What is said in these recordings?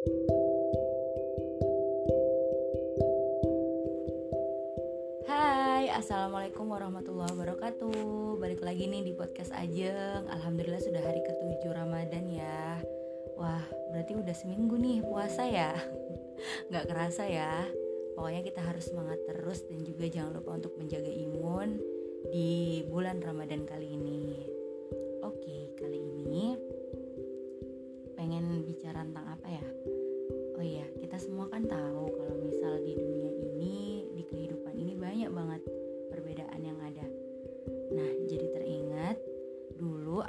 Hai, Assalamualaikum warahmatullahi wabarakatuh. Balik lagi nih di podcast Ajeng. Alhamdulillah sudah hari ketujuh Ramadan ya. Wah, berarti udah seminggu nih puasa ya? Gak kerasa ya. Pokoknya kita harus semangat terus dan juga jangan lupa untuk menjaga imun di bulan Ramadan kali ini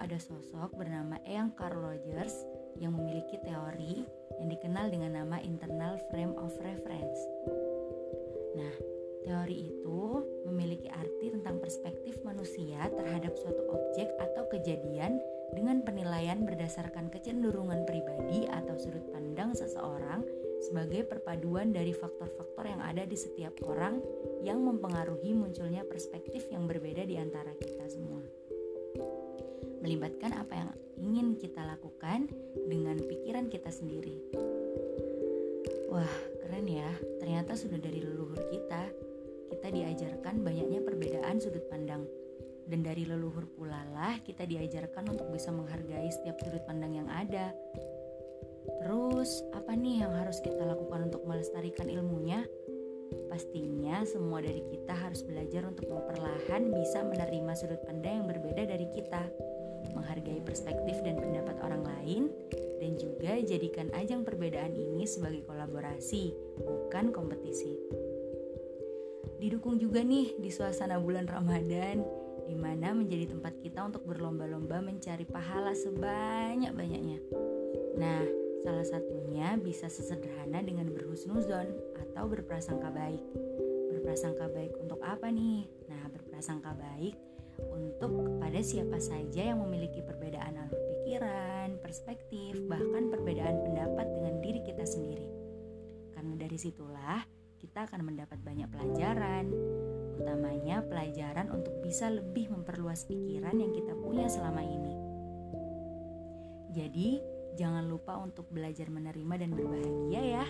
ada sosok bernama Eyang Carl Rogers yang memiliki teori yang dikenal dengan nama internal frame of reference. Nah, teori itu memiliki arti tentang perspektif manusia terhadap suatu objek atau kejadian dengan penilaian berdasarkan kecenderungan pribadi atau sudut pandang seseorang sebagai perpaduan dari faktor-faktor yang ada di setiap orang yang mempengaruhi munculnya perspektif yang berbeda di antara kita semua. Melibatkan apa yang ingin kita lakukan dengan pikiran kita sendiri. Wah, keren ya. Ternyata sudah dari leluhur kita, kita diajarkan banyaknya perbedaan sudut pandang dan dari leluhur pula lah kita diajarkan untuk bisa menghargai setiap sudut pandang yang ada. Terus, apa nih yang harus kita lakukan untuk melestarikan ilmunya? Pastinya semua dari kita harus belajar untuk memperlahan bisa menerima sudut pandang yang berbeda dari kita, menghargai perspektif dan pendapat orang lain, dan juga jadikan ajang perbedaan ini sebagai kolaborasi, bukan kompetisi. Didukung juga nih di suasana bulan Ramadan, di mana menjadi tempat kita untuk berlomba-lomba mencari pahala sebanyak-banyaknya. Nah, salah satunya bisa sesederhana dengan berhusnuzon atau berprasangka baik. Berprasangka baik untuk apa nih? Nah, berprasangka baik untuk kepada siapa saja yang memiliki perbedaan alur pikiran, perspektif, bahkan perbedaan pendapat dengan diri kita sendiri. Karena dari situlah kita akan mendapat banyak pelajaran, utamanya pelajaran untuk bisa lebih memperluas pikiran yang kita punya selama ini. Jadi, jangan lupa untuk belajar menerima dan berbahagia ya.